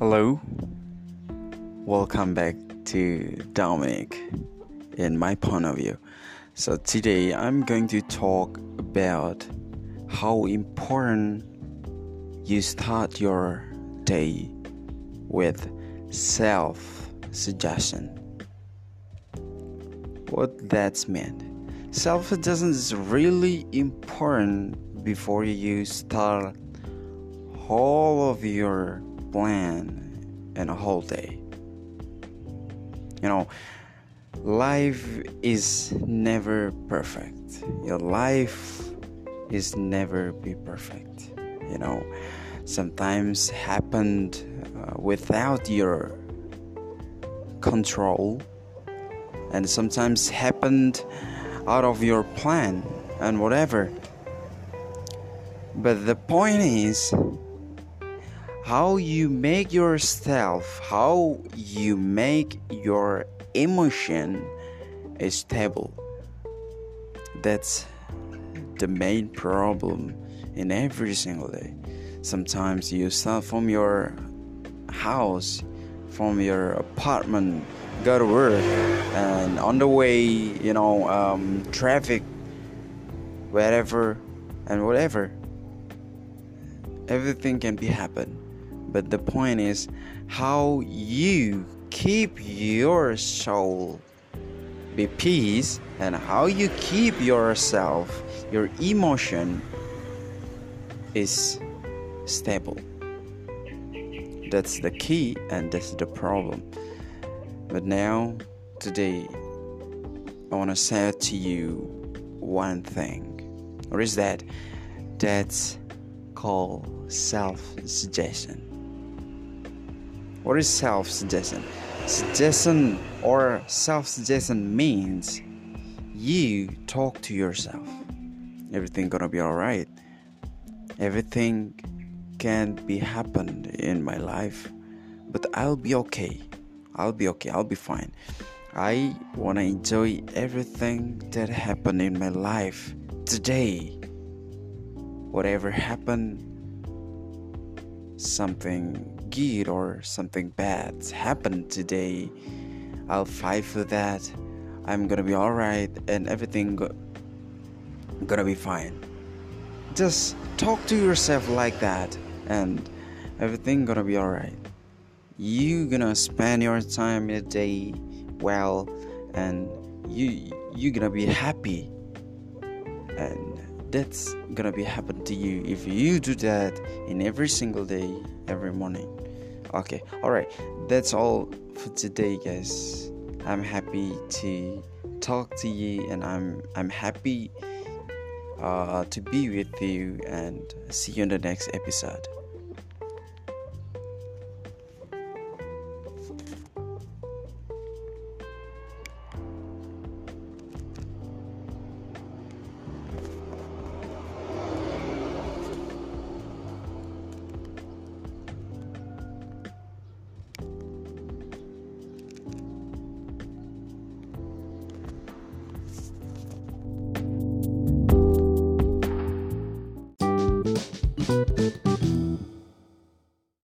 Hello, welcome back to Dominic in my point of view. So, today I'm going to talk about how important you start your day with self suggestion. What that's meant. Self suggestion is really important before you start all of your plan in a whole day. You know, life is never perfect. Your life is never be perfect. You know, sometimes happened uh, without your control, and sometimes happened out of your plan and whatever. But the point is how you make yourself, how you make your emotion stable. That's the main problem in every single day. Sometimes you start from your house, from your apartment, go to work, and on the way, you know, um, traffic, wherever and whatever. Everything can be happen but the point is how you keep your soul. Be peace and how you keep yourself your emotion is stable. That's the key and that's the problem. But now today i want to say to you one thing. Or is that that's called self-suggestion what is self suggestion? Suggestion or self suggestion means you talk to yourself. Everything gonna be alright. Everything can be happened in my life, but I'll be okay. I'll be okay. I'll be fine. I wanna enjoy everything that happened in my life today. Whatever happened, something good or something bad happened today, I'll fight for that. I'm gonna be alright and everything go- gonna be fine. Just talk to yourself like that and everything gonna be alright. You gonna spend your time in a day well and you you gonna be happy and that's gonna be happen to you if you do that in every single day every morning okay all right that's all for today guys. I'm happy to talk to you and i'm i'm happy uh, to be with you and see you in the next episode